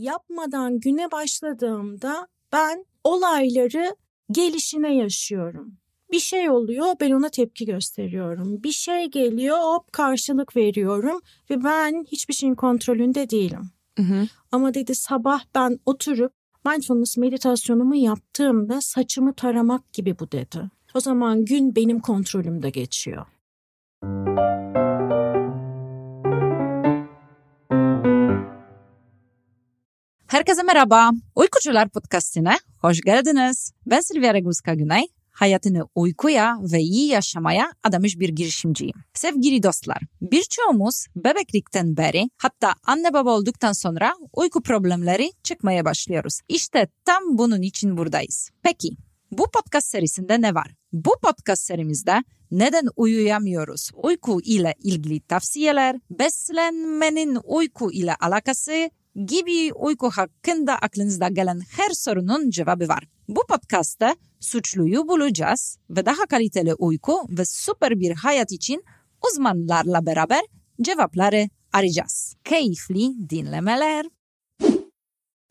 yapmadan güne başladığımda ben olayları gelişine yaşıyorum. Bir şey oluyor ben ona tepki gösteriyorum. Bir şey geliyor hop karşılık veriyorum ve ben hiçbir şeyin kontrolünde değilim. Hı hı. Ama dedi sabah ben oturup mindfulness meditasyonumu yaptığımda saçımı taramak gibi bu dedi. O zaman gün benim kontrolümde geçiyor. Herkese merhaba. Uykucular Podcast'ine hoş geldiniz. Ben Silvia Regulska Güney. Hayatını uykuya ve iyi yaşamaya adamış bir girişimciyim. Sevgili dostlar, birçoğumuz bebeklikten beri hatta anne baba olduktan sonra uyku problemleri çıkmaya başlıyoruz. İşte tam bunun için buradayız. Peki, bu podcast serisinde ne var? Bu podcast serimizde neden uyuyamıyoruz? Uyku ile ilgili tavsiyeler, beslenmenin uyku ile alakası gibi uyku hakkında aklınızda gelen her sorunun cevabı var. Bu podcast'ta suçluyu bulacağız ve daha kaliteli uyku ve süper bir hayat için uzmanlarla beraber cevapları arayacağız. Keyifli dinlemeler.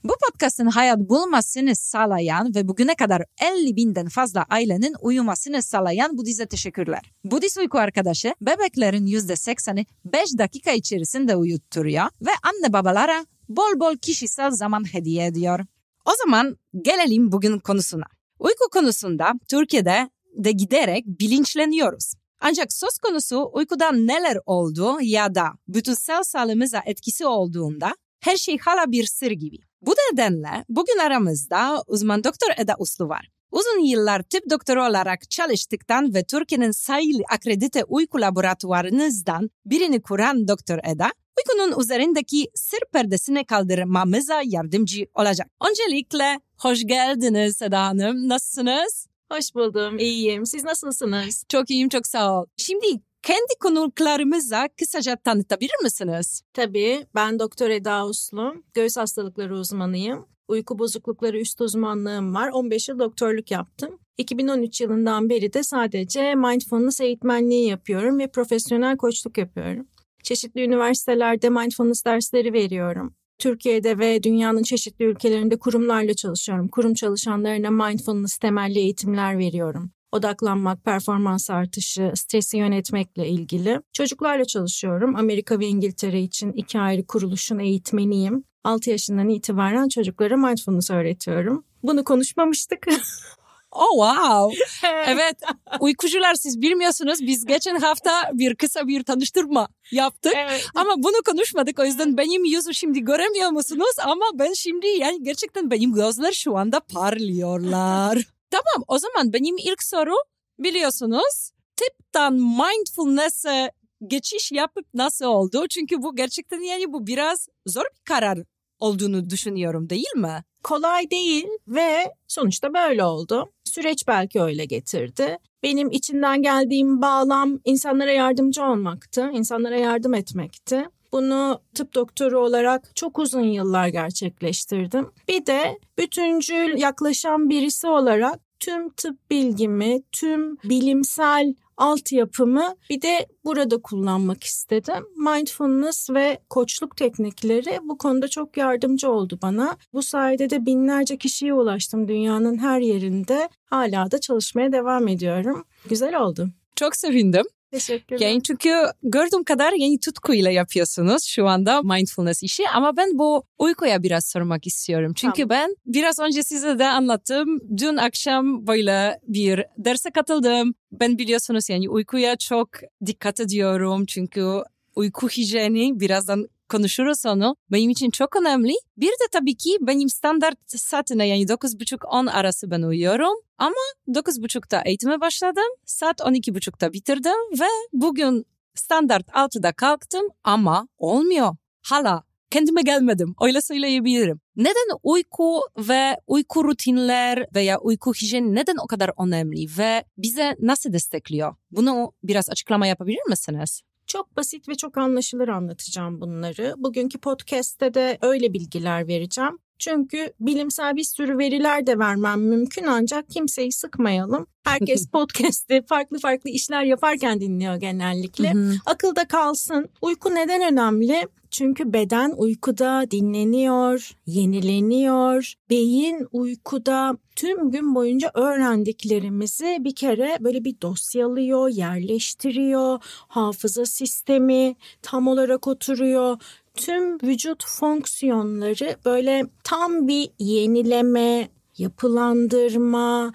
Bu podcastın hayat bulmasını sağlayan ve bugüne kadar 50 binden fazla ailenin uyumasını sağlayan Budiz'e teşekkürler. Budiz uyku arkadaşı bebeklerin %80'i 5 dakika içerisinde uyutturuyor ve anne babalara bol bol kişisel zaman hediye ediyor. O zaman gelelim bugün konusuna. Uyku konusunda Türkiye'de de giderek bilinçleniyoruz. Ancak söz konusu uykudan neler oldu ya da bütünsel sağlığımıza etkisi olduğunda her şey hala bir sır gibi. Bu nedenle bugün aramızda uzman doktor Eda Uslu var. Uzun yıllar tıp doktoru olarak çalıştıktan ve Türkiye'nin sayılı akredite uyku laboratuvarınızdan birini kuran Doktor Eda, uykunun üzerindeki sır perdesini kaldırmamıza yardımcı olacak. Öncelikle hoş geldiniz Eda Hanım. Nasılsınız? Hoş buldum, iyiyim. Siz nasılsınız? Çok iyiyim, çok sağ ol. Şimdi kendi konuklarımıza kısaca tanıtabilir misiniz? Tabii, ben Doktor Eda Uslu, göğüs hastalıkları uzmanıyım. Uyku bozuklukları üst uzmanlığım var. 15 yıl doktorluk yaptım. 2013 yılından beri de sadece mindfulness eğitmenliği yapıyorum ve profesyonel koçluk yapıyorum. Çeşitli üniversitelerde mindfulness dersleri veriyorum. Türkiye'de ve dünyanın çeşitli ülkelerinde kurumlarla çalışıyorum. Kurum çalışanlarına mindfulness temelli eğitimler veriyorum. Odaklanmak, performans artışı, stresi yönetmekle ilgili. Çocuklarla çalışıyorum. Amerika ve İngiltere için iki ayrı kuruluşun eğitmeniyim. 6 yaşından itibaren çocuklara mindfulness öğretiyorum. Bunu konuşmamıştık. Oh wow. Evet uykucular siz bilmiyorsunuz biz geçen hafta bir kısa bir tanıştırma yaptık. Evet. Ama bunu konuşmadık o yüzden benim yüzü şimdi göremiyor musunuz? Ama ben şimdi yani gerçekten benim gözler şu anda parlıyorlar. tamam o zaman benim ilk soru biliyorsunuz tıptan mindfulness'e geçiş yapıp nasıl oldu? Çünkü bu gerçekten yani bu biraz zor bir karar olduğunu düşünüyorum değil mi? Kolay değil ve sonuçta böyle oldu. Süreç belki öyle getirdi. Benim içinden geldiğim bağlam insanlara yardımcı olmaktı, insanlara yardım etmekti. Bunu tıp doktoru olarak çok uzun yıllar gerçekleştirdim. Bir de bütüncül yaklaşan birisi olarak tüm tıp bilgimi, tüm bilimsel altyapımı bir de burada kullanmak istedim. Mindfulness ve koçluk teknikleri bu konuda çok yardımcı oldu bana. Bu sayede de binlerce kişiye ulaştım dünyanın her yerinde. Hala da çalışmaya devam ediyorum. Güzel oldu. Çok sevindim. Teşekkürler. Yani çünkü gördüğüm kadar yani tutkuyla yapıyorsunuz şu anda mindfulness işi ama ben bu uykuya biraz sormak istiyorum. Çünkü Tamam. ben biraz önce size de anlattım. Dün akşam böyle bir derse katıldım. Ben biliyorsunuz yani uykuya çok dikkat ediyorum çünkü uyku hijyeni birazdan konuşuruz onu. Benim için çok önemli. Bir de tabii ki benim standart saatine yani 9.30-10 arası ben uyuyorum. Ama 9.30'da eğitime başladım. Saat 12.30'da bitirdim ve bugün standart 6'da kalktım ama olmuyor. Hala kendime gelmedim. Öyle söyleyebilirim. Neden uyku ve uyku rutinler veya uyku hijyeni neden o kadar önemli ve bize nasıl destekliyor? Bunu biraz açıklama yapabilir misiniz? Çok basit ve çok anlaşılır anlatacağım bunları. Bugünkü podcast'te de öyle bilgiler vereceğim. Çünkü bilimsel bir sürü veriler de vermem mümkün ancak kimseyi sıkmayalım. Herkes podcast'i farklı farklı işler yaparken dinliyor genellikle. Akılda kalsın. Uyku neden önemli? Çünkü beden uykuda dinleniyor, yenileniyor. Beyin uykuda tüm gün boyunca öğrendiklerimizi bir kere böyle bir dosyalıyor, yerleştiriyor. Hafıza sistemi tam olarak oturuyor. Tüm vücut fonksiyonları böyle tam bir yenileme, yapılandırma,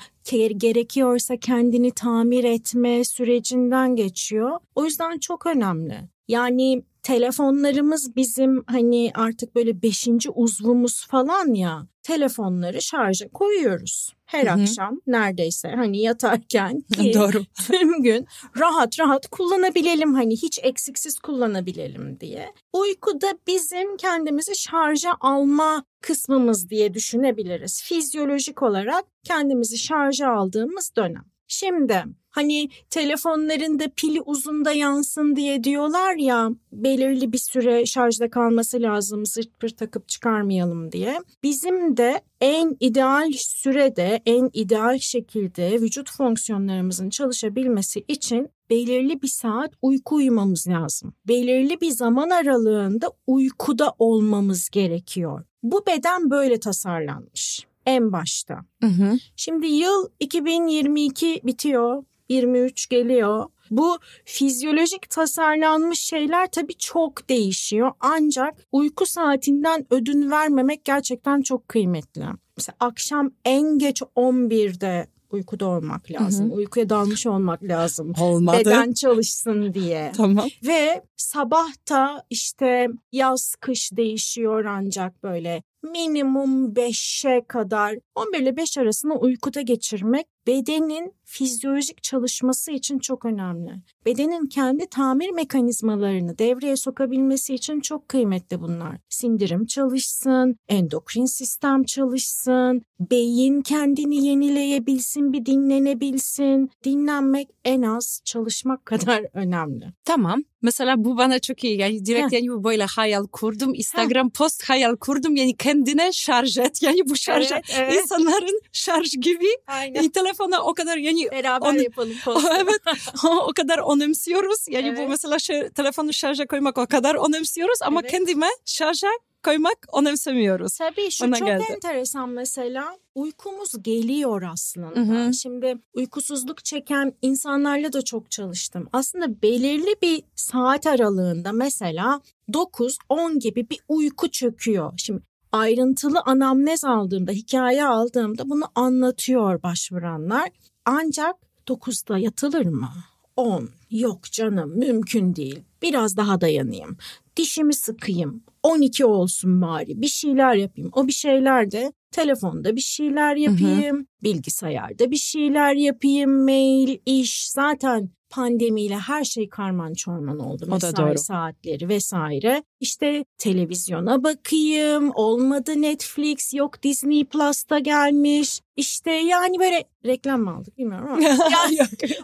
gerekiyorsa kendini tamir etme sürecinden geçiyor. O yüzden çok önemli. Yani telefonlarımız bizim hani artık böyle beşinci uzvumuz falan ya telefonları şarja koyuyoruz. Her Hı-hı. akşam neredeyse hani yatarken ki Doğru. tüm gün rahat rahat kullanabilelim hani hiç eksiksiz kullanabilelim diye. Uykuda bizim kendimizi şarja alma kısmımız diye düşünebiliriz. Fizyolojik olarak kendimizi şarja aldığımız dönem. Şimdi hani telefonların da pili uzun da yansın diye diyorlar ya belirli bir süre şarjda kalması lazım zırt pırt takıp çıkarmayalım diye. Bizim de en ideal sürede en ideal şekilde vücut fonksiyonlarımızın çalışabilmesi için belirli bir saat uyku uyumamız lazım. Belirli bir zaman aralığında uykuda olmamız gerekiyor. Bu beden böyle tasarlanmış en başta. Hı hı. Şimdi yıl 2022 bitiyor, 23 geliyor. Bu fizyolojik tasarlanmış şeyler tabii çok değişiyor. Ancak uyku saatinden ödün vermemek gerçekten çok kıymetli. Mesela akşam en geç 11'de uykuda olmak lazım. Hı hı. Uykuya dalmış olmak lazım. Olmadı. Beden çalışsın diye. Tamam. Ve sabahta işte yaz kış değişiyor ancak böyle minimum 5'e kadar 11 ile 5 arasında uykuda geçirmek bedenin fizyolojik çalışması için çok önemli. Bedenin kendi tamir mekanizmalarını devreye sokabilmesi için çok kıymetli bunlar. Sindirim çalışsın, endokrin sistem çalışsın, beyin kendini yenileyebilsin, bir dinlenebilsin. Dinlenmek en az çalışmak kadar önemli. Tamam. Mesela bu bana çok iyi. Yani direkt Heh. yani böyle hayal kurdum. Instagram Heh. post hayal kurdum. Yani kendine şarj et. Yani bu şarj evet, evet. insanların şarj gibi. Aynen. Yani telefona o kadar yani beraber onu, yapalım postu. evet. o, kadar önemsiyoruz. Yani evet. bu mesela şey, telefonu şarja koymak o kadar önemsiyoruz ama evet. kendime şarja koymak önemsemiyoruz. Tabii şu Ona çok geldi. enteresan mesela uykumuz geliyor aslında. Hı hı. Şimdi uykusuzluk çeken insanlarla da çok çalıştım. Aslında belirli bir saat aralığında mesela 9-10 gibi bir uyku çöküyor. Şimdi ayrıntılı anamnez aldığımda, hikaye aldığımda bunu anlatıyor başvuranlar. Ancak 9'da yatılır mı? 10. Yok canım mümkün değil. Biraz daha dayanayım. Dişimi sıkayım. 12 olsun bari. Bir şeyler yapayım. O bir şeyler de telefonda bir şeyler yapayım. Hı hı. Bilgisayarda bir şeyler yapayım. Mail, iş. Zaten pandemiyle her şey karman çorman oldu. O da doğru. saatleri vesaire. İşte televizyona bakayım. Olmadı Netflix yok Disney Plus'ta gelmiş. İşte yani böyle reklam mı aldık bilmiyorum ama. Yani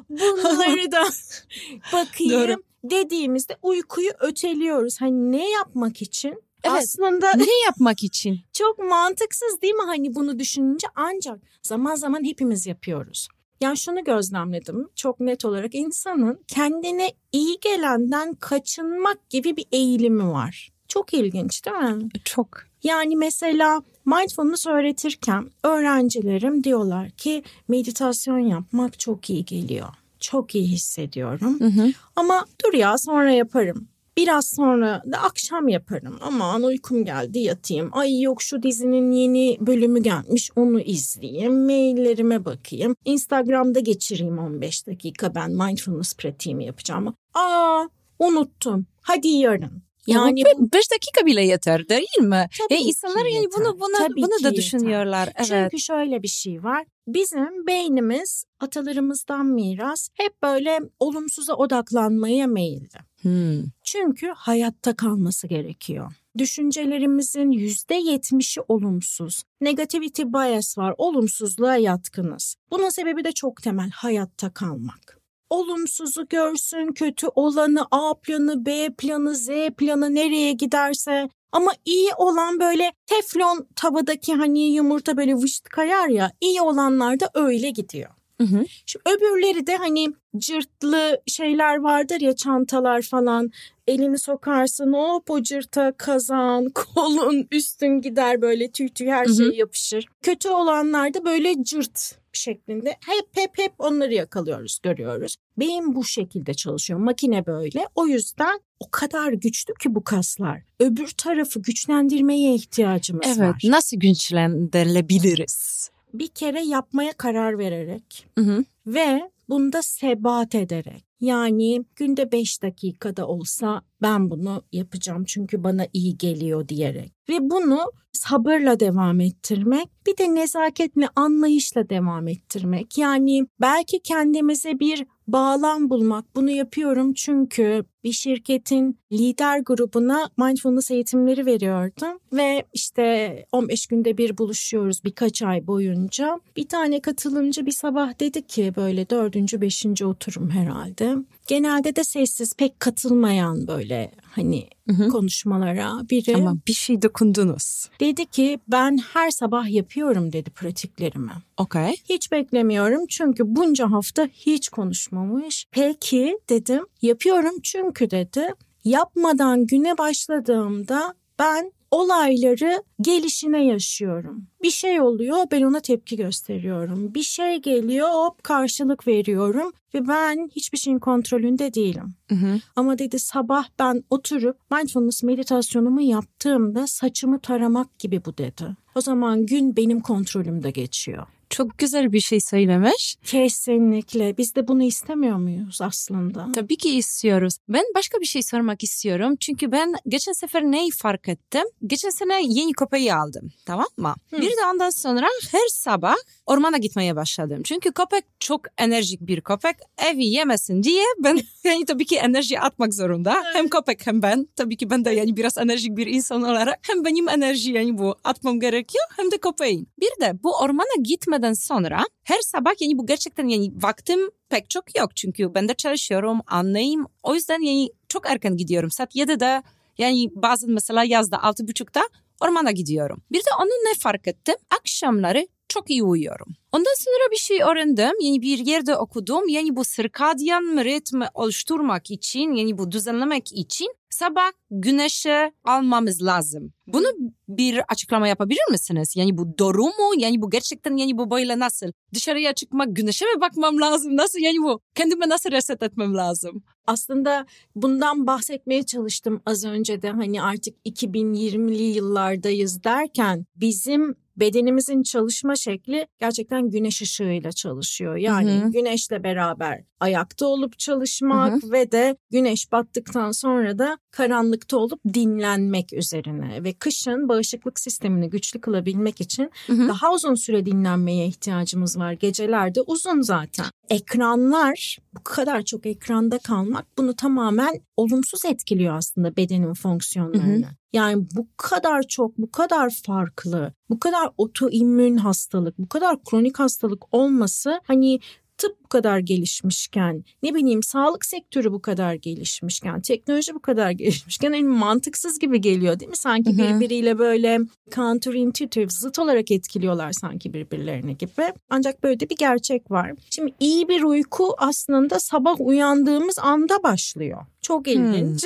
bunları da bakayım. Doğru. Dediğimizde uykuyu öteliyoruz. Hani ne yapmak için? Evet. Aslında ne yapmak için? Çok mantıksız değil mi hani bunu düşününce ancak zaman zaman hepimiz yapıyoruz. Yani şunu gözlemledim çok net olarak insanın kendine iyi gelenden kaçınmak gibi bir eğilimi var. Çok ilginç değil mi? Çok. Yani mesela mindfulness öğretirken öğrencilerim diyorlar ki meditasyon yapmak çok iyi geliyor. Çok iyi hissediyorum. Hı hı. Ama dur ya sonra yaparım. Biraz sonra da akşam yaparım. Aman uykum geldi yatayım. Ay yok şu dizinin yeni bölümü gelmiş onu izleyeyim. Maillerime bakayım. Instagram'da geçireyim 15 dakika ben mindfulness pratiğimi yapacağım. Aa unuttum. Hadi yarın. Yani 5 dakika bile yeter değil mi? Tabii e, insanlar yani yeter. bunu bunu Tabii bunu da yeter. düşünüyorlar. Evet. Çünkü şöyle bir şey var. Bizim beynimiz atalarımızdan miras hep böyle olumsuza odaklanmaya meyilli. Hmm. Çünkü hayatta kalması gerekiyor. Düşüncelerimizin yüzde yetmişi olumsuz. Negativity bias var, olumsuzluğa yatkınız. Bunun sebebi de çok temel, hayatta kalmak olumsuzu görsün, kötü olanı, A planı, B planı, Z planı nereye giderse ama iyi olan böyle teflon tavadaki hani yumurta böyle vışt kayar ya iyi olanlar da öyle gidiyor. Hı hı. Şimdi öbürleri de hani cırtlı şeyler vardır ya çantalar falan elini sokarsın o cırta kazan, kolun, üstün gider böyle tüy tüy her şey yapışır. Kötü olanlarda böyle cırt şeklinde hep hep hep onları yakalıyoruz, görüyoruz. Beyin bu şekilde çalışıyor. Makine böyle. O yüzden o kadar güçlü ki bu kaslar. Öbür tarafı güçlendirmeye ihtiyacımız Evet, var. nasıl güçlendirilebiliriz? Bir kere yapmaya karar vererek Hı hı. ve bunda sebat ederek. Yani günde 5 dakikada olsa ben bunu yapacağım çünkü bana iyi geliyor diyerek. Ve bunu sabırla devam ettirmek, bir de nezaketle, anlayışla devam ettirmek. Yani belki kendimize bir bağlam bulmak. Bunu yapıyorum çünkü bir şirketin lider grubuna mindfulness eğitimleri veriyordum ve işte 15 günde bir buluşuyoruz birkaç ay boyunca. Bir tane katılımcı bir sabah dedi ki böyle dördüncü beşinci oturum herhalde. Genelde de sessiz pek katılmayan böyle hani Hı hı. konuşmalara biri Ama bir şey dokundunuz. dedi ki ben her sabah yapıyorum dedi pratiklerimi. Okey. Hiç beklemiyorum çünkü bunca hafta hiç konuşmamış. Peki dedim yapıyorum çünkü dedi. Yapmadan güne başladığımda ben olayları gelişine yaşıyorum. Bir şey oluyor ben ona tepki gösteriyorum. Bir şey geliyor hop karşılık veriyorum ve ben hiçbir şeyin kontrolünde değilim. Hı hı. Ama dedi sabah ben oturup mindfulness meditasyonumu yaptığımda saçımı taramak gibi bu dedi. O zaman gün benim kontrolümde geçiyor. Çok güzel bir şey söylemiş. Kesinlikle. Biz de bunu istemiyor muyuz aslında? Tabii ki istiyoruz. Ben başka bir şey sormak istiyorum. Çünkü ben geçen sefer neyi fark ettim? Geçen sene yeni köpeği aldım. Tamam mı? Hı. Bir de ondan sonra her sabah ormana gitmeye başladım. Çünkü köpek çok enerjik bir köpek. Evi yemesin diye ben yani tabii ki enerji atmak zorunda. Hem köpek hem ben. Tabii ki ben de yani biraz enerjik bir insan olarak hem benim enerji yani bu atmam gerekiyor hem de köpeğin. Bir de bu ormana gitmeden sonra her sabah yani bu gerçekten yani vaktim pek çok yok. Çünkü ben de çalışıyorum, anlayayım. O yüzden yani çok erken gidiyorum. Saat 7'de yani bazen mesela yazda altı buçukta ormana gidiyorum. Bir de onu ne fark ettim? Akşamları çok iyi uyuyorum. Ondan sonra bir şey öğrendim. Yani bir yerde okudum. Yani bu sirkadyen ritmi oluşturmak için, yani bu düzenlemek için sabah güneşe almamız lazım. Bunu bir açıklama yapabilir misiniz? Yani bu doğru mu? Yani bu gerçekten yani bu böyle nasıl? Dışarıya çıkmak, güneşe mi bakmam lazım? Nasıl yani bu? Kendime nasıl reset etmem lazım? Aslında bundan bahsetmeye çalıştım az önce de hani artık 2020'li yıllardayız derken bizim bedenimizin çalışma şekli gerçekten güneş ışığıyla çalışıyor. Yani Hı hı. güneşle beraber ayakta olup çalışmak ve de güneş battıktan sonra da karanlıkta olup dinlenmek üzerine ve kışın bağışıklık sistemini güçlü kılabilmek için Hı hı. daha uzun süre dinlenmeye ihtiyacımız var. Gecelerde uzun zaten. Ekranlar bu kadar çok ekranda kalmak bunu tamamen olumsuz etkiliyor aslında bedenin fonksiyonlarını. Yani bu kadar çok, bu kadar farklı, bu kadar otoimmün hastalık, bu kadar kronik hastalık olması hani tıp bu kadar gelişmişken, ne bileyim sağlık sektörü bu kadar gelişmişken, teknoloji bu kadar gelişmişken hani mantıksız gibi geliyor değil mi? Sanki Hı hı. birbiriyle böyle counterintuitive, zıt olarak etkiliyorlar sanki birbirlerini gibi. Ancak böyle de bir gerçek var. Şimdi iyi bir uyku aslında sabah uyandığımız anda başlıyor. Çok ilginç.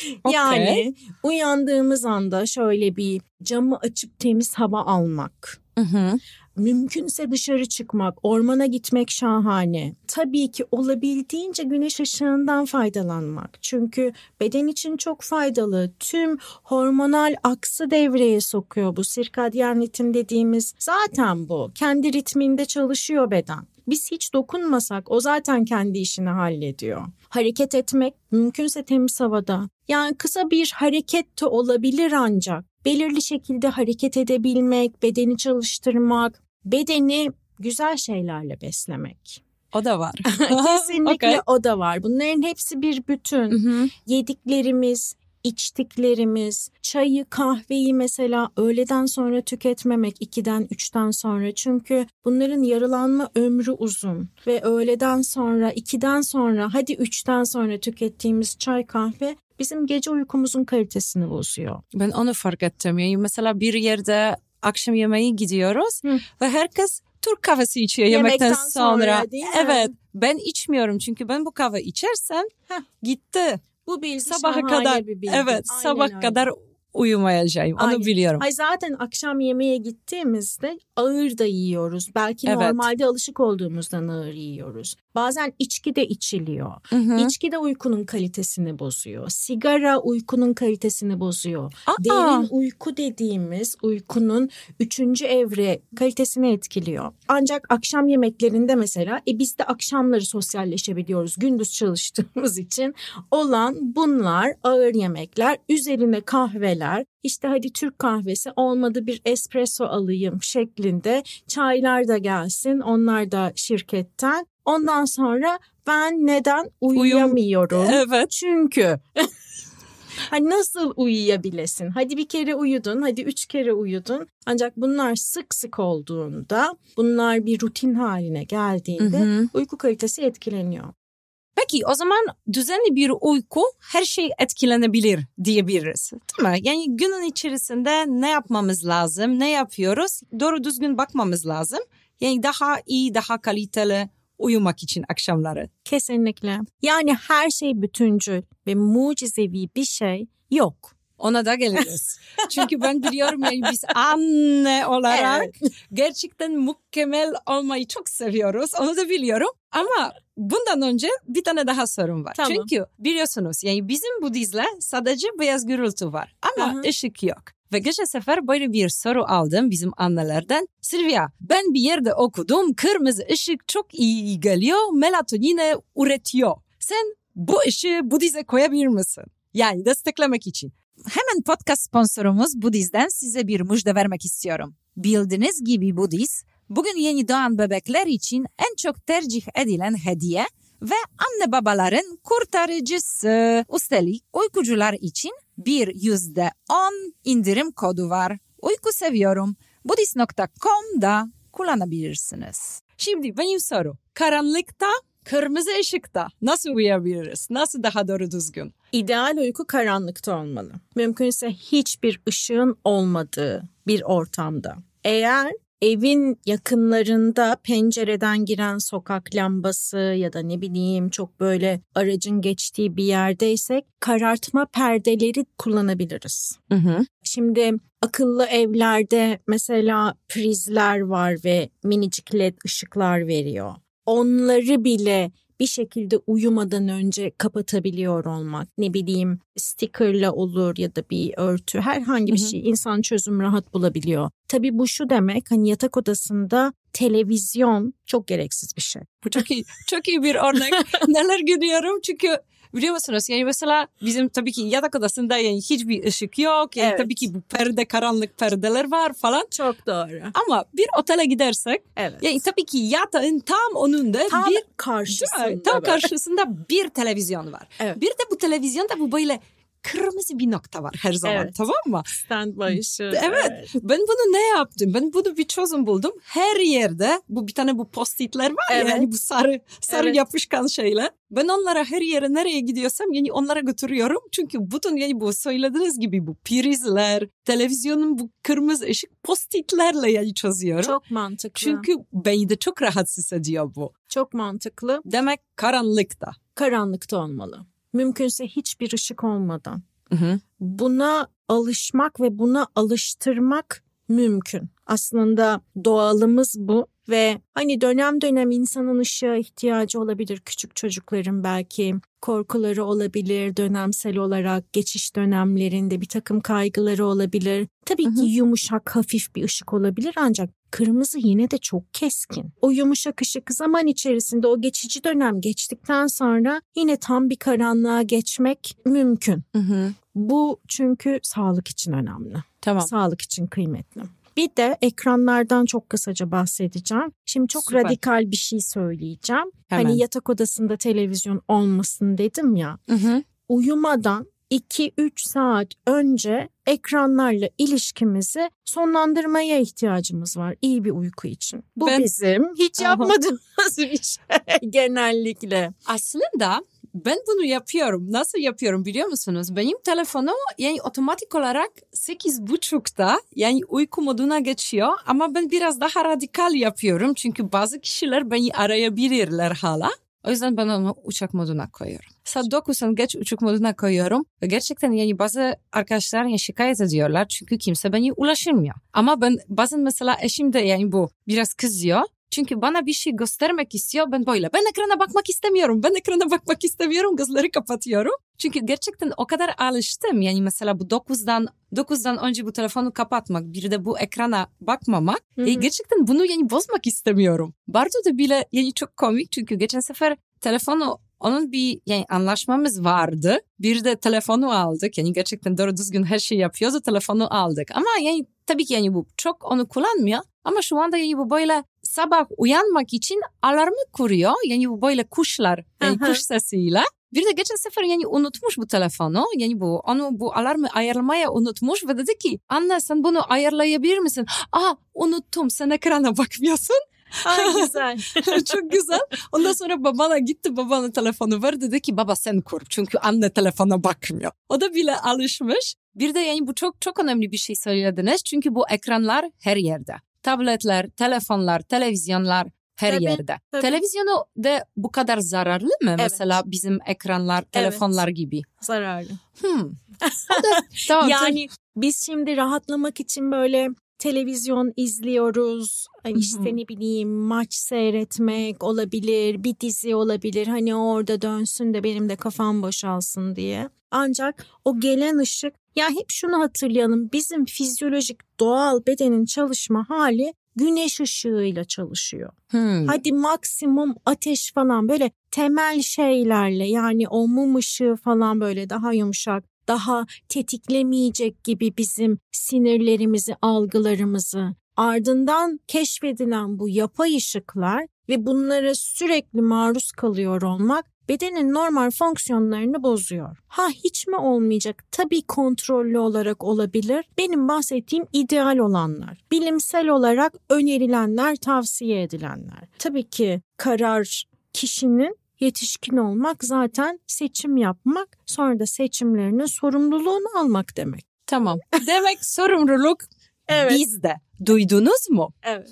Yani uyandığımız anda şöyle bir camı açıp temiz hava almak. Hı hı. Mümkünse dışarı çıkmak, ormana gitmek şahane. Tabii ki olabildiğince güneş ışığından faydalanmak. Çünkü beden için çok faydalı. Tüm hormonal aksı devreye sokuyor bu. Sirkadyen ritim dediğimiz zaten bu. Kendi ritminde çalışıyor beden. Biz hiç dokunmasak o zaten kendi işini hallediyor. Hareket etmek mümkünse temiz havada. Yani kısa bir hareket de olabilir ancak belirli şekilde hareket edebilmek, bedeni çalıştırmak, bedeni güzel şeylerle beslemek. O da var. Kesinlikle Okey. o da var. Bunların hepsi bir bütün. Hı hı. Yediklerimiz, içtiklerimiz, çayı, kahveyi mesela öğleden sonra tüketmemek 2'den 3'ten sonra. Çünkü bunların yarılanma ömrü uzun ve öğleden sonra 2'den sonra hadi 3'ten sonra tükettiğimiz çay kahve bizim gece uykumuzun kalitesini bozuyor. Ben onu fark ettim. Yani mesela bir yerde akşam yemeği gidiyoruz Hı. ve herkes Türk kahvesi içiyor yemekten, Yemekten sonra. sonra, değil mi? Evet. Ben içmiyorum çünkü ben bu kahve içersem Heh. gitti. Bu bilgi sabaha kadar bir bilgi. evet Aynen sabah öyle. kadar uyumayacağım. Onu Aynen. biliyorum. Ay zaten akşam yemeğe gittiğimizde ağır da yiyoruz. Belki Evet. normalde alışık olduğumuzdan ağır yiyoruz. Bazen içki de içiliyor. Hı hı. İçki de uykunun kalitesini bozuyor. Sigara uykunun kalitesini bozuyor. Aa, Derin uyku dediğimiz uykunun üçüncü evre kalitesini etkiliyor. Ancak akşam yemeklerinde mesela e biz de akşamları sosyalleşebiliyoruz gündüz çalıştığımız için olan bunlar ağır yemekler üzerine kahveler işte hadi Türk kahvesi olmadı bir espresso alayım şeklinde çaylar da gelsin onlar da şirketten. Ondan sonra ben neden uyuyamıyorum? evet. Çünkü hani nasıl uyuyabilesin? Hadi bir kere uyudun, hadi üç kere uyudun. Ancak bunlar sık sık olduğunda, bunlar bir rutin haline geldiğinde Hı hı. uyku kalitesi etkileniyor. Peki o zaman düzenli bir uyku her şey etkilenebilir diyebiliriz. Değil mi? Yani günün içerisinde ne yapmamız lazım, ne yapıyoruz? Doğru düzgün bakmamız lazım. Yani daha iyi, daha kaliteli uyumak için akşamları. Kesinlikle. Yani her şey bütüncül ve mucizevi bir şey yok. Ona da geliriz. Çünkü ben biliyorum yani biz anne olarak gerçekten mükemmel olmayı çok seviyoruz. Onu da biliyorum. Ama bundan önce bir tane daha sorun var. Tamam. Çünkü biliyorsunuz yani bizim Budizm'de sadece beyaz gürültü var ama Aha. ışık yok. Ve geçen sefer böyle bir soru aldım bizim annelerden. Silvia ben bir yerde okudum kırmızı ışık çok iyi geliyor melatonine üretiyor. Sen bu ışığı Budiz'e koyabilir misin? Yani desteklemek için. Hemen podcast sponsorumuz Budiz'den size bir müjde vermek istiyorum. Bildiğiniz gibi Budiz, bugün yeni doğan bebekler için en çok tercih edilen hediye ve anne babaların kurtarıcısı. Üstelik uykucular için bir yüzde on indirim kodu var. Uyku seviyorum. Budis.com'da kullanabilirsiniz. Şimdi benim soru. Karanlıkta, kırmızı ışıkta nasıl uyuyabiliriz? Nasıl daha doğru düzgün? İdeal uyku karanlıkta olmalı. Mümkünse hiçbir ışığın olmadığı bir ortamda. Eğer evin yakınlarında pencereden giren sokak lambası ya da ne bileyim çok böyle aracın geçtiği bir yerdeysek karartma perdeleri kullanabiliriz. Hı hı. Şimdi akıllı evlerde mesela prizler var ve minicik led ışıklar veriyor. Onları bile bir şekilde uyumadan önce kapatabiliyor olmak. Ne bileyim stickerla olur ya da bir örtü herhangi bir Hı hı. şey insan çözüm rahat bulabiliyor. Tabii bu şu demek hani yatak odasında televizyon çok gereksiz bir şey. Bu çok iyi, çok iyi bir örnek. Neler görüyorum çünkü biliyor musunuz yani mesela bizim tabii ki yatak odasında yani hiçbir ışık yok. Yani Evet. tabii ki bu perde karanlık perdeler var falan. Çok doğru. Ama bir otele gidersek Evet. yani tabii ki yatağın tam önünde Tam bir karşısında. Tam böyle. karşısında bir televizyon var. Evet. Bir de bu televizyonda bu böyle kırmızı bir nokta var her zaman Evet. tamam mı? Standby ışığı. Evet. Ben bunu ne yaptım? Ben bunu bir çözüm buldum. Her yerde bu bir tane bu postitler var ya Evet. yani bu sarı sarı Evet. yapışkan şeyler. Ben onlara her yere nereye gidiyorsam yani onlara götürüyorum. Çünkü bütün yani bu söylediğiniz gibi bu prizler, televizyonun bu kırmızı ışık postitlerle yani çözüyorum. Çok mantıklı. Çünkü beni de çok rahatsız ediyor bu. çok mantıklı. Demek karanlıkta. Karanlıkta olmalı. Mümkünse hiçbir ışık olmadan. Buna alışmak ve buna alıştırmak mümkün. Aslında doğalımız bu ve hani dönem dönem insanın ışığa ihtiyacı olabilir. Küçük çocukların belki korkuları olabilir dönemsel olarak geçiş dönemlerinde bir takım kaygıları olabilir. Tabii Hı ki hı. yumuşak hafif bir ışık olabilir ancak kırmızı yine de çok keskin. O yumuşak ışık zaman içerisinde o geçici dönem geçtikten sonra yine tam bir karanlığa geçmek mümkün. Bu çünkü sağlık için önemli. Tamam. Sağlık için kıymetli. Bir de ekranlardan çok kısaca bahsedeceğim. Şimdi çok Süper. radikal bir şey söyleyeceğim. Hemen. Hani yatak odasında televizyon olmasın dedim ya. Uyumadan 2-3 saat önce ekranlarla ilişkimizi sonlandırmaya ihtiyacımız var iyi bir uyku için. Bu Ben- bizim hiç yapmadığımız bir şey genellikle. Aslında ben bunu yapıyorum. Nasıl yapıyorum biliyor musunuz? Benim telefonum yani otomatik olarak 8.30'da yani uyku moduna geçiyor ama ben biraz daha radikal yapıyorum. Çünkü bazı kişiler beni arayabilirler hala. O yüzden ben onu uçak moduna koyuyorum. Saat 9'un geç uçak moduna koyuyorum. Ve gerçekten yani bazı arkadaşlar yani şikayet ediyorlar çünkü kimse beni ulaşılmıyor. Ama ben bazen mesela eşim de yani bu biraz kızıyor. Çünkü bana bir şey göstermek istiyor. Ben böyle ben ekrana bakmak istemiyorum. Ben ekrana bakmak istemiyorum. Gözleri kapatıyorum. Çünkü gerçekten o kadar alıştım. Yani mesela bu 9'dan 9'dan önce bu telefonu kapatmak, bir de bu ekrana bakmamak. Hı hı. E, gerçekten bunu yani bozmak istemiyorum. Bardo da bile yani çok komik çünkü geçen sefer telefonu onun bir yani anlaşmamız vardı. Bir de telefonu aldık. Yani gerçekten doğru düzgün her şeyi yapıyordu. Telefonu aldık. Ama yani tabii ki yani bu çok onu kullanmıyor. Ama şu anda yani bu böyle sabah uyanmak için alarmı kuruyor. Yani bu böyle kuşlar, yani kuş sesiyle. Bir de geçen sefer yani unutmuş bu telefonu. Yani bu onu bu alarmı ayarlamaya unutmuş ve dedi ki anne sen bunu ayarlayabilir misin? Aa unuttum sen ekrana bakmıyorsun. Ay güzel. çok güzel. Ondan sonra babana gitti babana telefonu ver dedi ki baba sen kur. Çünkü anne telefona bakmıyor. O da bile alışmış. Bir de yani bu çok çok önemli bir şey söylediniz. Çünkü bu ekranlar her yerde tabletler, telefonlar, televizyonlar her tabii, yerde. Tabii. Televizyonu da bu kadar zararlı mı? Evet. Mesela bizim ekranlar, telefonlar evet. gibi. Zararlı. Hmm. da, tamam, yani biz şimdi rahatlamak için böyle televizyon izliyoruz. Hani işte ne bileyim maç seyretmek olabilir, bir dizi olabilir. Hani orada dönsün de benim de kafam boşalsın diye. Ancak o gelen ışık ya hep şunu hatırlayalım. Bizim fizyolojik doğal bedenin çalışma hali güneş ışığıyla çalışıyor. Hmm. Hadi maksimum ateş falan böyle temel şeylerle yani o mum ışığı falan böyle daha yumuşak daha tetiklemeyecek gibi bizim sinirlerimizi, algılarımızı. Ardından keşfedilen bu yapay ışıklar ve bunlara sürekli maruz kalıyor olmak bedenin normal fonksiyonlarını bozuyor. Ha hiç mi olmayacak? Tabii kontrollü olarak olabilir. Benim bahsettiğim ideal olanlar. Bilimsel olarak önerilenler, tavsiye edilenler. Tabii ki karar kişinin yetişkin olmak zaten seçim yapmak, sonra da seçimlerinin sorumluluğunu almak demek. Tamam. Demek sorumluluk evet. bizde. Duydunuz mu? Evet.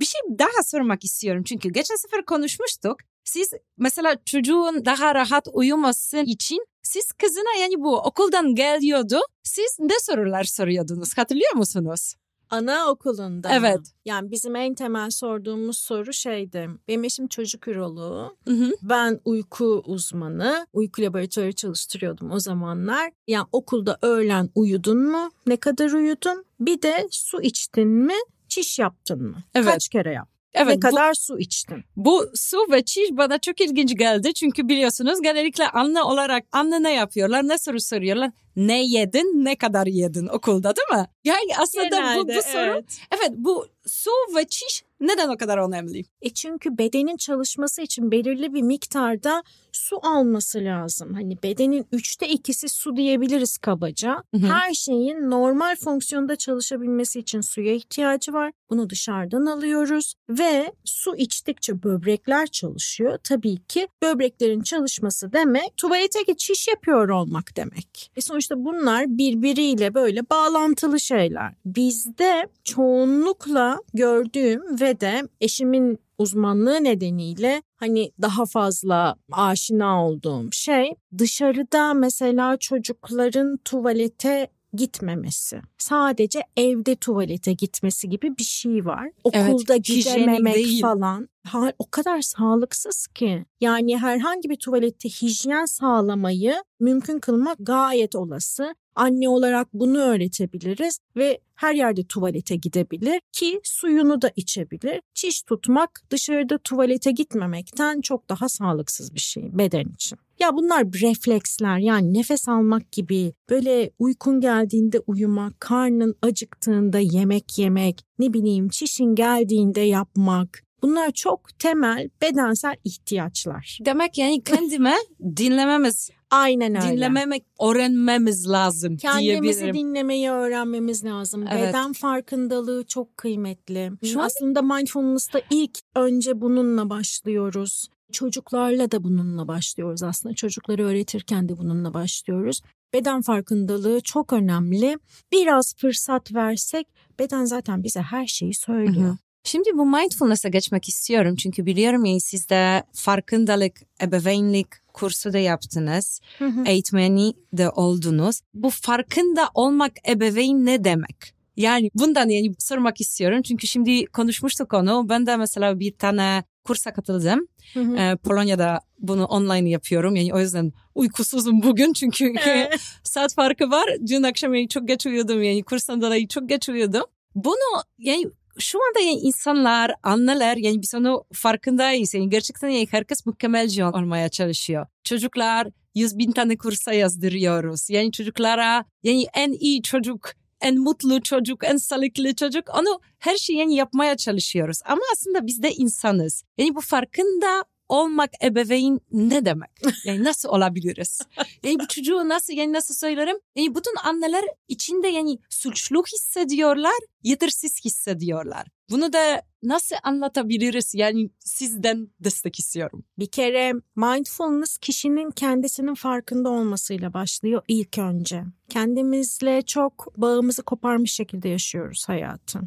Bir şey daha sormak istiyorum çünkü geçen sefer konuşmuştuk. Siz mesela çocuğun daha rahat uyuması için siz kızına yani bu okuldan geliyordu. Siz ne sorular soruyordunuz hatırlıyor musunuz? Anaokulunda Evet. Mı? Yani bizim en temel sorduğumuz soru şeydi. Benim eşim çocuk üroloğu. Hı hı. Ben uyku uzmanı. Uyku laboratuvarı çalıştırıyordum o zamanlar. Yani okulda öğlen uyudun mu? Ne kadar uyudun? Bir de su içtin mi? Çiş yaptın mı? Evet. Kaç kere yap? Evet, ne kadar bu, su içtin? Bu su ve çiş bana çok ilginç geldi. Çünkü biliyorsunuz genellikle anne olarak anne ne yapıyorlar, ne soru soruyorlar ne yedin, ne kadar yedin okulda değil mi? Yani aslında Genelde, bu, bu soru evet. evet bu su ve çiş neden o kadar önemli? E çünkü bedenin çalışması için belirli bir miktarda su alması lazım. Hani bedenin üçte ikisi su diyebiliriz kabaca. Hı hı. Her şeyin normal fonksiyonda çalışabilmesi için suya ihtiyacı var. Bunu dışarıdan alıyoruz ve su içtikçe böbrekler çalışıyor. Tabii ki böbreklerin çalışması demek tuvalete geçiş yapıyor olmak demek. E sonuçta bunlar birbiriyle böyle bağlantılı şeyler. Bizde çoğunlukla gördüğüm ve de eşimin uzmanlığı nedeniyle hani daha fazla aşina olduğum şey dışarıda mesela çocukların tuvalete gitmemesi. Sadece evde tuvalete gitmesi gibi bir şey var. Okulda evet, gidememek değil. falan. Ha, o kadar sağlıksız ki. Yani herhangi bir tuvalette hijyen sağlamayı mümkün kılmak gayet olası. Anne olarak bunu öğretebiliriz ve her yerde tuvalete gidebilir ki suyunu da içebilir. Çiş tutmak dışarıda tuvalete gitmemekten çok daha sağlıksız bir şey beden için. Ya bunlar refleksler yani nefes almak gibi böyle uykun geldiğinde uyumak, karnın acıktığında yemek yemek, ne bileyim çişin geldiğinde yapmak, Bunlar çok temel bedensel ihtiyaçlar. Demek yani kendime dinlememiz Aynen öyle. Dinlememek, öğrenmemiz lazım Kendimizi dinlemeyi öğrenmemiz lazım. Evet. Beden farkındalığı çok kıymetli. Şu Aslında mindfulness'ta ilk önce bununla başlıyoruz. Çocuklarla da bununla başlıyoruz aslında. Çocukları öğretirken de bununla başlıyoruz. Beden farkındalığı çok önemli. Biraz fırsat versek beden zaten bize her şeyi söylüyor. Hı hı. Şimdi bu mindfulness'a geçmek istiyorum çünkü biliyorum ya siz de farkındalık, ebeveynlik kursu da yaptınız. Hı hı. Eğitmeni de oldunuz. Bu farkında olmak ebeveyn ne demek? Yani bundan yani sormak istiyorum çünkü şimdi konuşmuştuk onu. Ben de mesela bir tane kursa katıldım. Hı hı. Ee, Polonya'da bunu online yapıyorum. Yani o yüzden uykusuzum bugün çünkü saat farkı var. Dün akşam yani çok geç uyudum yani kurstan dolayı çok geç uyudum. Bunu yani şu anda yani insanlar, anneler yani biz onu farkındayız. Yani gerçekten yani herkes mükemmelci olmaya çalışıyor. Çocuklar yüz bin tane kursa yazdırıyoruz. Yani çocuklara yani en iyi çocuk, en mutlu çocuk, en sağlıklı çocuk onu her şeyi yani yapmaya çalışıyoruz. Ama aslında biz de insanız. Yani bu farkında olmak ebeveyn ne demek? Yani nasıl olabiliriz? Yani bu çocuğu nasıl yani nasıl söylerim? Yani bütün anneler içinde yani suçluluk hissediyorlar, yetersiz hissediyorlar. Bunu da nasıl anlatabiliriz? Yani sizden destek istiyorum. Bir kere mindfulness kişinin kendisinin farkında olmasıyla başlıyor ilk önce. Kendimizle çok bağımızı koparmış şekilde yaşıyoruz hayatı.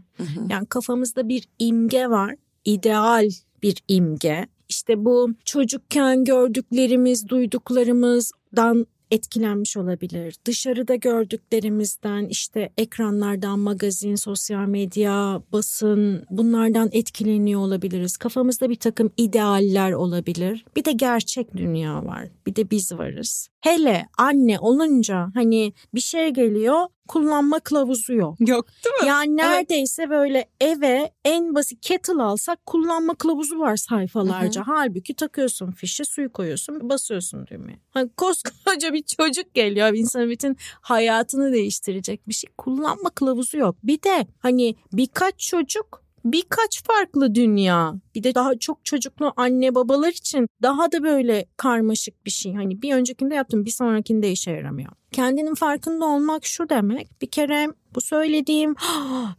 Yani kafamızda bir imge var, ideal bir imge. İşte bu çocukken gördüklerimiz, duyduklarımızdan etkilenmiş olabilir. Dışarıda gördüklerimizden işte ekranlardan, magazin, sosyal medya, basın bunlardan etkileniyor olabiliriz. Kafamızda bir takım idealler olabilir. Bir de gerçek dünya var. Bir de biz varız. Hele anne olunca hani bir şey geliyor kullanma kılavuzu yok. Yok değil mi? Yani neredeyse böyle eve en basit kettle alsak kullanma kılavuzu var sayfalarca. Halbuki takıyorsun fişe suyu koyuyorsun basıyorsun düğmeye. Hani koskoca bir çocuk geliyor insanın bütün hayatını değiştirecek bir şey. Kullanma kılavuzu yok. Bir de hani birkaç çocuk birkaç farklı dünya. Bir de daha çok çocuklu anne babalar için daha da böyle karmaşık bir şey. Hani bir öncekinde yaptım bir sonrakinde işe yaramıyor. Kendinin farkında olmak şu demek. Bir kere bu söylediğim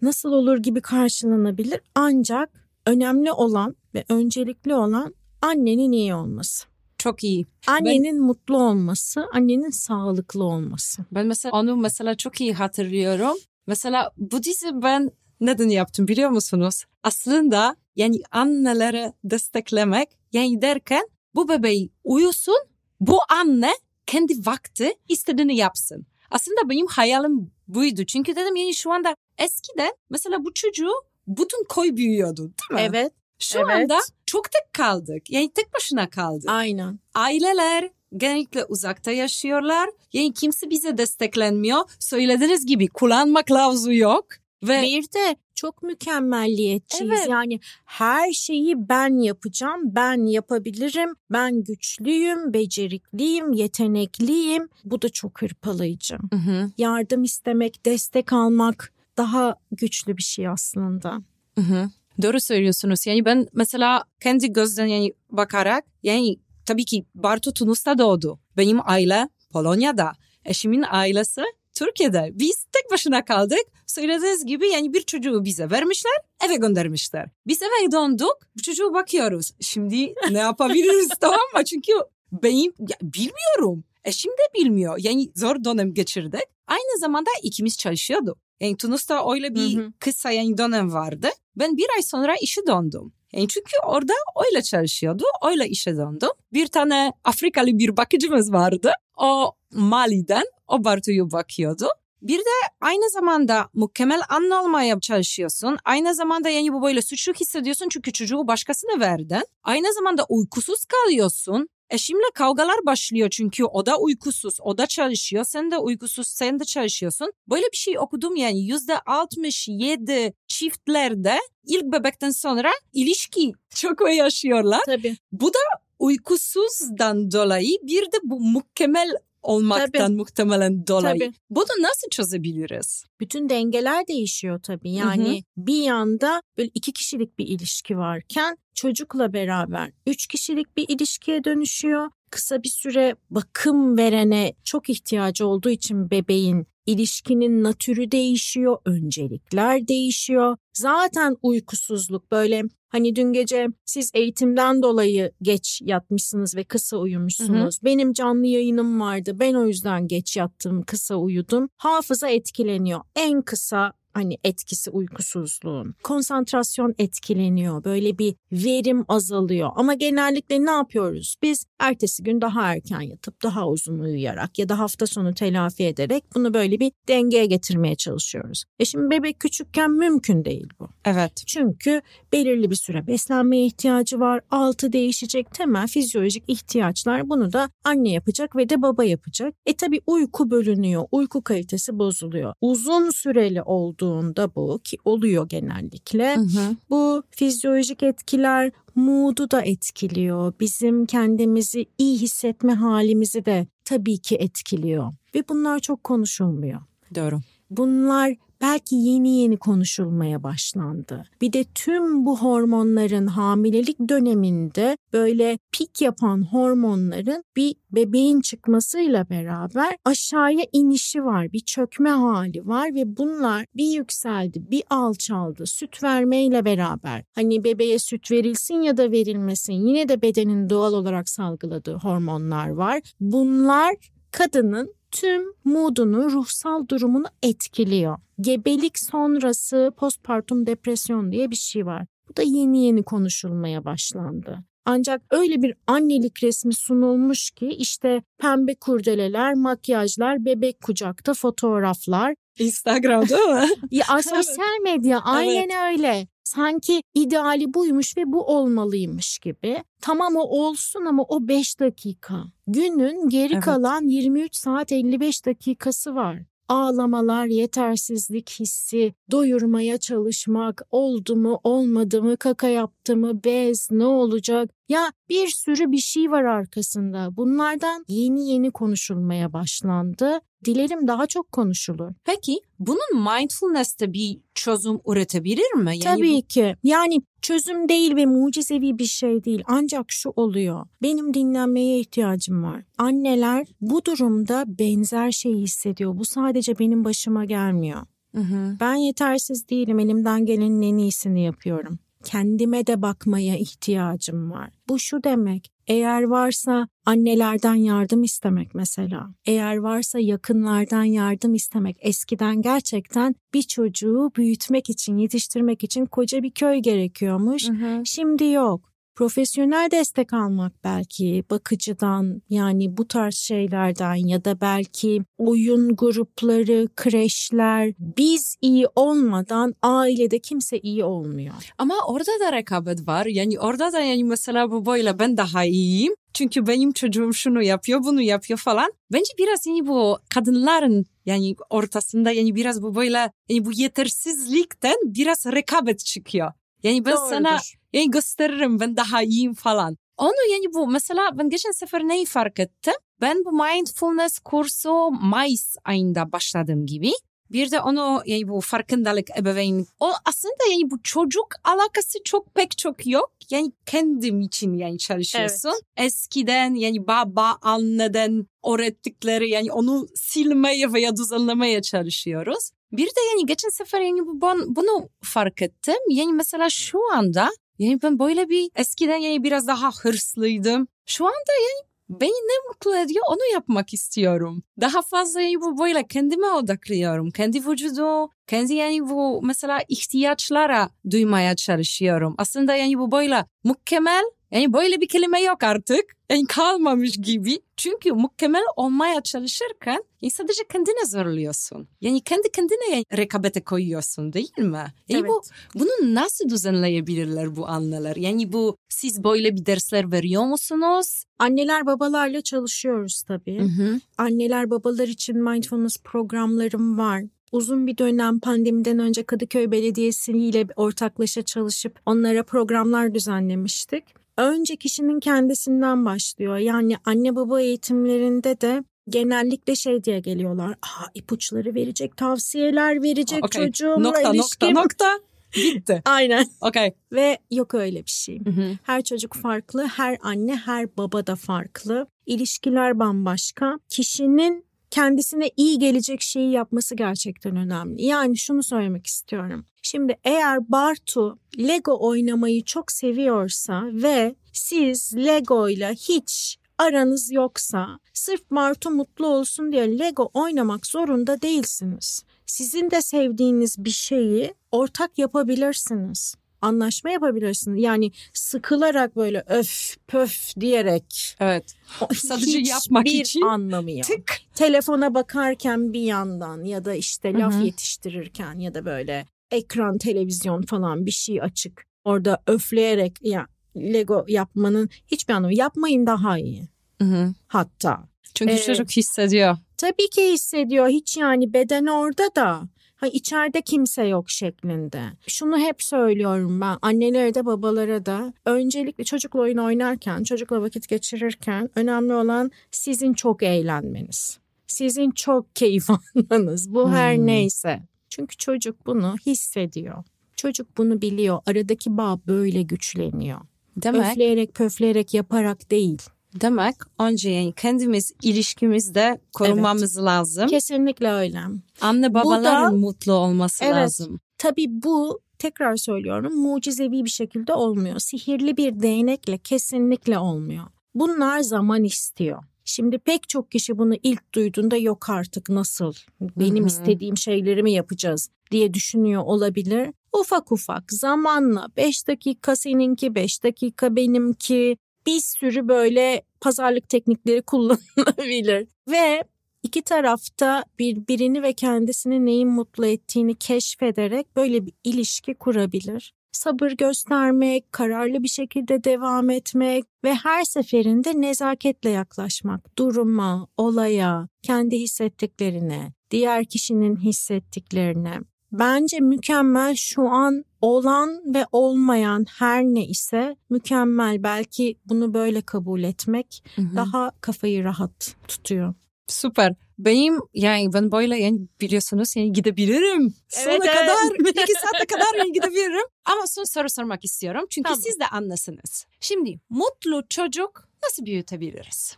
nasıl olur gibi karşılanabilir. Ancak önemli olan ve öncelikli olan annenin iyi olması. Çok iyi. Annenin mutlu olması, annenin sağlıklı olması. Ben mesela onu mesela çok iyi hatırlıyorum. Mesela bu dizi ben neden yaptım biliyor musunuz? Aslında yani annelere desteklemek yani derken bu bebeği uyusun bu anne kendi vakti istediğini yapsın. Aslında benim hayalim buydu. Çünkü dedim yani şu anda eskiden mesela bu çocuğu bütün koy büyüyordu değil mi? Evet. Şu evet. anda çok tek kaldık. Yani tek başına kaldık. Aynen. Aileler genellikle uzakta yaşıyorlar. Yani kimse bize desteklenmiyor. Söylediğiniz gibi kullanma kılavuzu yok. Ve Bir de çok mükemmelliyetçiyiz. Evet. Yani her şeyi ben yapacağım, ben yapabilirim, ben güçlüyüm, becerikliyim, yetenekliyim. Bu da çok hırpalayıcı. Hı hı, Yardım istemek, destek almak daha güçlü bir şey aslında. hı hı. Doğru söylüyorsunuz. Yani ben mesela kendi gözden yani bakarak yani tabii ki Bartu Tunus'ta doğdu. Benim aile Polonya'da. Eşimin ailesi Türkiye'de. Biz tek başına kaldık. Söylediğiniz gibi yani bir çocuğu bize vermişler, eve göndermişler. Biz eve döndük, çocuğu bakıyoruz. Şimdi ne yapabiliriz tamam mı? Çünkü benim ya, bilmiyorum. Eşim de bilmiyor. Yani zor dönem geçirdik. Aynı zamanda ikimiz çalışıyorduk. Yani Tunus'ta öyle bir Hı hı. kısa yani dönem vardı. Ben bir ay sonra işe döndüm. Yani çünkü orada öyle çalışıyordu, öyle işe döndüm. Bir tane Afrikalı bir bakıcımız vardı. O Mali'den, o Bartu'yu bakıyordu. Bir de aynı zamanda mükemmel anne olmaya çalışıyorsun. Aynı zamanda yani bu böyle suçlu hissediyorsun çünkü çocuğu başkasına verdin. Aynı zamanda uykusuz kalıyorsun. Eşimle kavgalar başlıyor çünkü o da uykusuz, o da çalışıyor, sen de uykusuz, sen de çalışıyorsun. Böyle bir şey okudum yani yüzde 67 çiftlerde ilk bebekten sonra ilişki çok yaşıyorlar. Tabii. Bu da uykusuzdan dolayı bir de bu mükemmel olmaktan muhtemelen dolayı. Tabii. Bunu nasıl çözebiliriz? Bütün dengeler değişiyor tabii. Yani bir yanda böyle iki kişilik bir ilişki varken çocukla beraber üç kişilik bir ilişkiye dönüşüyor. Kısa bir süre bakım verene çok ihtiyacı olduğu için bebeğin ilişkinin natürü değişiyor, öncelikler değişiyor. Zaten uykusuzluk böyle hani dün gece siz eğitimden dolayı geç yatmışsınız ve kısa uyumuşsunuz. Benim canlı yayınım vardı. Ben o yüzden geç yattım, kısa uyudum. Hafıza etkileniyor. En kısa hani etkisi uykusuzluğun. Konsantrasyon etkileniyor. Böyle bir verim azalıyor. Ama genellikle ne yapıyoruz? Biz ertesi gün daha erken yatıp daha uzun uyuyarak ya da hafta sonu telafi ederek bunu böyle bir dengeye getirmeye çalışıyoruz. E şimdi bebek küçükken mümkün değil bu. Evet. Çünkü belirli bir süre beslenmeye ihtiyacı var. Altı değişecek temel fizyolojik ihtiyaçlar bunu da anne yapacak ve de baba yapacak. E tabi uyku bölünüyor. Uyku kalitesi bozuluyor. Uzun süreli olduğunda bu ki oluyor genellikle. Hı hı. Bu fizyolojik etkiler mood'u da etkiliyor. Bizim kendimizi iyi hissetme halimizi de tabii ki etkiliyor. Ve bunlar çok konuşulmuyor. Doğru. Bunlar belki yeni yeni konuşulmaya başlandı. Bir de tüm bu hormonların hamilelik döneminde böyle pik yapan hormonların bir bebeğin çıkmasıyla beraber aşağıya inişi var, bir çökme hali var ve bunlar bir yükseldi, bir alçaldı süt vermeyle beraber. Hani bebeğe süt verilsin ya da verilmesin yine de bedenin doğal olarak salgıladığı hormonlar var. Bunlar kadının tüm moodunu, ruhsal durumunu etkiliyor. Gebelik sonrası postpartum depresyon diye bir şey var. Bu da yeni yeni konuşulmaya başlandı. Ancak öyle bir annelik resmi sunulmuş ki işte pembe kurdeleler, makyajlar, bebek kucakta fotoğraflar. Instagram değil mi? Ya sosyal medya aynen öyle. Sanki ideali buymuş ve bu olmalıymış gibi. Tamam o olsun ama o 5 dakika. Günün geri Evet. kalan 23 saat 55 dakikası var. Ağlamalar, yetersizlik hissi, doyurmaya çalışmak, oldu mu, olmadı mı, kaka yaptı mı, bez, ne olacak? Ya bir sürü bir şey var arkasında. Bunlardan yeni yeni konuşulmaya başlandı. Dilerim daha çok konuşulur. Peki bunun mindfulness'te bir çözüm üretebilir mi? Yani Tabii bu- ki. Yani çözüm değil ve mucizevi bir şey değil. Ancak şu oluyor. Benim dinlenmeye ihtiyacım var. Anneler bu durumda benzer şeyi hissediyor. Bu sadece benim başıma gelmiyor. Hı hı. Ben yetersiz değilim. Elimden gelenin en iyisini yapıyorum. Kendime de bakmaya ihtiyacım var. Bu şu demek. Eğer varsa annelerden yardım istemek mesela. Eğer varsa yakınlardan yardım istemek. Eskiden gerçekten bir çocuğu büyütmek için, yetiştirmek için koca bir köy gerekiyormuş. Hı hı. Şimdi yok. Profesyonel destek almak belki bakıcıdan yani bu tarz şeylerden ya da belki oyun grupları, kreşler biz iyi olmadan ailede kimse iyi olmuyor. Ama orada da rekabet var. Yani orada da yani mesela bu böyle ben daha iyiyim. Çünkü benim çocuğum şunu yapıyor, bunu yapıyor falan. Bence biraz yani bu kadınların yani ortasında yani biraz bu böyle yani bu yetersizlikten biraz rekabet çıkıyor. Yani ben sana Doğrudur. yani gösteririm ben daha iyiyim falan. Onu yani bu mesela ben geçen sefer neyi fark ettim? Ben bu mindfulness kursu Mayıs ayında başladım gibi. Bir de onu yani bu farkındalık ebeveyn o aslında yani bu çocuk alakası çok pek çok yok. Yani kendim için yani çalışıyorsun. Eskiden yani baba anneden öğrettikleri yani onu silmeye veya düzenlemeye çalışıyoruz. Bir de yani geçen sefer yani ben bunu fark ettim. Yani mesela şu anda yani ben böyle bir eskiden yani biraz daha hırslıydım. Şu anda yani beni ne mutlu ediyor onu yapmak istiyorum. Daha fazla yani bu böyle kendime odaklıyorum. Kendi vücudu, kendi yani bu mesela ihtiyaçlara duymaya çalışıyorum. Aslında yani bu böyle mükemmel yani böyle bir kelime yok artık. Yani kalmamış gibi. Çünkü mükemmel olmaya çalışırken yani sadece kendine zorluyorsun. Yani kendi kendine yani rekabete koyuyorsun değil mi? Yani bu bunu nasıl düzenleyebilirler bu anneler? Yani bu siz böyle bir dersler veriyor musunuz? Anneler babalarla çalışıyoruz tabii. hı. Anneler babalar için mindfulness programlarım var. Uzun bir dönem pandemiden önce Kadıköy Belediyesi ile ortaklaşa çalışıp onlara programlar düzenlemiştik. Önce kişinin kendisinden başlıyor. Yani anne baba eğitimlerinde de genellikle şey diye geliyorlar. Aa, ipuçları verecek, tavsiyeler verecek Okey. çocuğumla Nokta ilişkim. nokta nokta. Bitti. Aynen. Okey. Ve yok öyle bir şey. Hı hı. Her çocuk farklı, her anne, her baba da farklı. İlişkiler bambaşka. Kişinin kendisine iyi gelecek şeyi yapması gerçekten önemli. Yani şunu söylemek istiyorum. Şimdi eğer Bartu Lego oynamayı çok seviyorsa ve siz Lego ile hiç aranız yoksa sırf Bartu mutlu olsun diye Lego oynamak zorunda değilsiniz. Sizin de sevdiğiniz bir şeyi ortak yapabilirsiniz. Anlaşma yapabilirsiniz. Yani sıkılarak böyle öf pöf diyerek. Evet. Sadece yapmak bir için. anlamı yok. Tık. Telefona bakarken bir yandan ya da işte laf Hı hı. yetiştirirken ya da böyle ekran televizyon falan bir şey açık. Orada öfleyerek ya Lego yapmanın hiçbir anlamı. Yapmayın daha iyi. Hı hı. Hatta. Çünkü Evet. çocuk hissediyor. Tabii ki hissediyor. Hiç yani beden orada da. Ha içeride kimse yok şeklinde. Şunu hep söylüyorum ben annelere de babalara da. Öncelikle çocukla oyun oynarken, çocukla vakit geçirirken önemli olan sizin çok eğlenmeniz. Sizin çok keyif almanız. Bu her Hmm. neyse. Çünkü çocuk bunu hissediyor. Çocuk bunu biliyor. Aradaki bağ böyle güçleniyor. Demek Öfleyerek pöfleyerek yaparak değil. Demek önce yani kendimiz ilişkimizde korumamız lazım. Kesinlikle öyle. Anne babaların da- mutlu olması Evet. lazım. Tabii bu tekrar söylüyorum mucizevi bir şekilde olmuyor. Sihirli bir değnekle kesinlikle olmuyor. Bunlar zaman istiyor. Şimdi pek çok kişi bunu ilk duyduğunda yok artık nasıl benim Hı hı. istediğim şeyleri mi yapacağız diye düşünüyor olabilir. Ufak ufak zamanla 5 dakika seninki 5 dakika benimki bir sürü böyle pazarlık teknikleri kullanılabilir. Ve iki tarafta birbirini ve kendisini neyin mutlu ettiğini keşfederek böyle bir ilişki kurabilir. Sabır göstermek, kararlı bir şekilde devam etmek ve her seferinde nezaketle yaklaşmak duruma, olaya, kendi hissettiklerine, diğer kişinin hissettiklerine. Bence mükemmel şu an olan ve olmayan her ne ise mükemmel. Belki bunu böyle kabul etmek Hı hı. daha kafayı rahat tutuyor. Süper. Benim yani ben böyle yani biliyorsunuz yani gidebilirim. Sona Evet, evet. kadar iki saate kadar yani gidebilirim. Ama son soru sormak istiyorum. Çünkü Tamam. siz de anlasınız. Şimdi mutlu çocuk nasıl büyütebiliriz?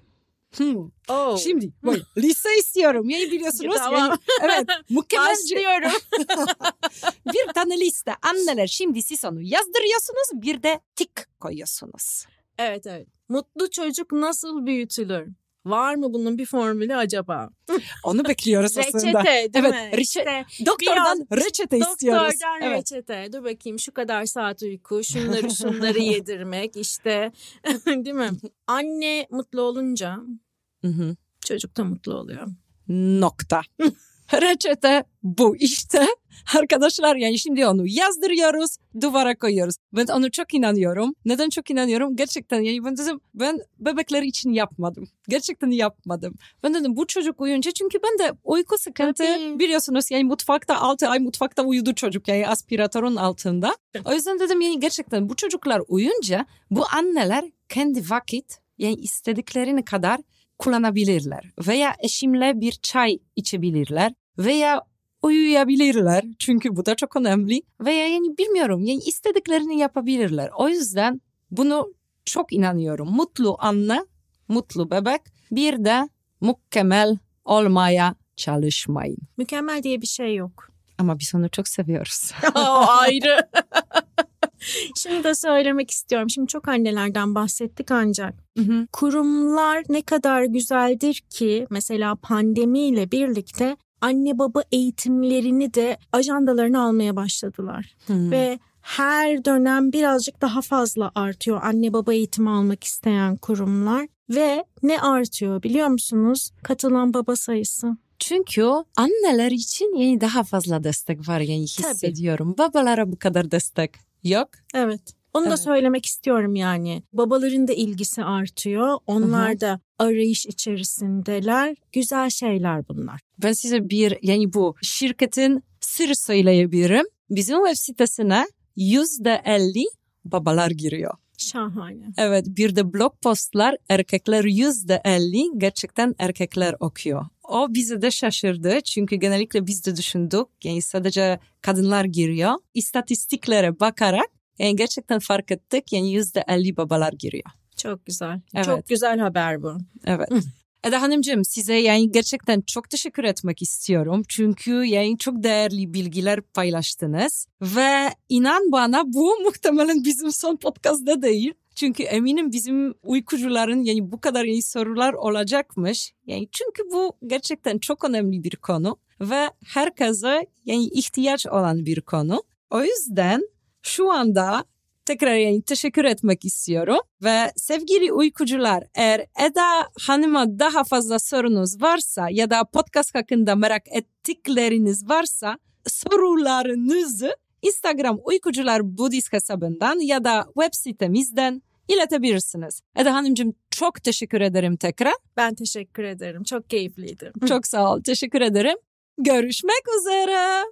Hmm. Şimdi böyle lise istiyorum. Yani biliyorsunuz. Tamam. Yani, evet. Mükemmelce Başlıyorum. bir tane liste. Anneler şimdi siz onu yazdırıyorsunuz. Bir de tik koyuyorsunuz. evet evet. Mutlu çocuk nasıl büyütülür? Var mı bunun bir formülü acaba? Onu bekliyoruz aslında. Reçete değil Evet, mi? reçe- İşte Doktordan reçete istiyoruz. doktordan Evet. reçete. Dur bakayım şu kadar saat uyku, şunları şunları yedirmek işte. değil mi? Anne mutlu olunca Hı hı. çocuk da mutlu oluyor. Nokta. Reçete bu işte. Arkadaşlar yani şimdi onu yazdırıyoruz, duvara koyuyoruz. Ben onu çok inanıyorum. Neden çok inanıyorum? Gerçekten yani ben dedim ben bebekler için yapmadım. Gerçekten yapmadım. Ben dedim bu çocuk uyuyunca çünkü ben de uyku sıkıntı Tabii. biliyorsunuz yani mutfakta 6 ay mutfakta uyudu çocuk yani aspiratörün altında. O yüzden dedim yani gerçekten bu çocuklar uyunca bu anneler kendi vakit yani istediklerini kadar kullanabilirler veya eşimle bir çay içebilirler veya uyuyabilirler çünkü bu da çok önemli veya yani bilmiyorum yani istediklerini yapabilirler. O yüzden bunu çok inanıyorum. Mutlu anne, mutlu bebek bir de mükemmel olmaya çalışmayın. Mükemmel diye bir şey yok. Ama biz onu çok seviyoruz. o ayrı. Şunu da söylemek istiyorum. Şimdi çok annelerden bahsettik ancak kurumlar ne kadar güzeldir ki mesela pandemiyle birlikte anne baba eğitimlerini de ajandalarını almaya başladılar. Hmm. Ve her dönem birazcık daha fazla artıyor anne baba eğitimi almak isteyen kurumlar ve ne artıyor biliyor musunuz? Katılan baba sayısı. Çünkü anneler için yani daha fazla destek var yani hissediyorum. Babalara bu kadar destek yok. Evet. Onu da Evet. söylemek istiyorum yani. Babaların da ilgisi artıyor. Onlar Hı hı. da arayış içerisindeler. Güzel şeyler bunlar. Ben size bir yani bu şirketin sır söyleyebilirim. Bizim web sitesine yüzde elli babalar giriyor. Şahane. Evet bir de blog postlar erkekler yüzde elli gerçekten erkekler okuyor. O bizi de şaşırdı çünkü genellikle biz de düşündük yani sadece kadınlar giriyor. İstatistiklere bakarak yani gerçekten fark ettik yani yüzde elli babalar giriyor. Çok güzel. Evet. Çok güzel haber bu. Evet. Hı. Eda Hanımcığım size yani gerçekten çok teşekkür etmek istiyorum. Çünkü yani çok değerli bilgiler paylaştınız. Ve inan bana bu muhtemelen bizim son podcast'da değil. Çünkü eminim bizim uykucuların yani bu kadar iyi sorular olacakmış. Yani çünkü bu gerçekten çok önemli bir konu. ve herkese yani ihtiyaç olan bir konu. O yüzden şu anda tekrar yani teşekkür etmek istiyorum. Ve sevgili uykucular eğer Eda Hanım'a daha fazla sorunuz varsa ya da podcast hakkında merak ettikleriniz varsa sorularınızı Instagram Uykucular Budist hesabından ya da web sitemizden iletebilirsiniz. Eda Hanımcığım çok teşekkür ederim tekrar. Ben teşekkür ederim. Çok keyifliydim. Çok sağ ol. Teşekkür ederim. Görüşmek üzere.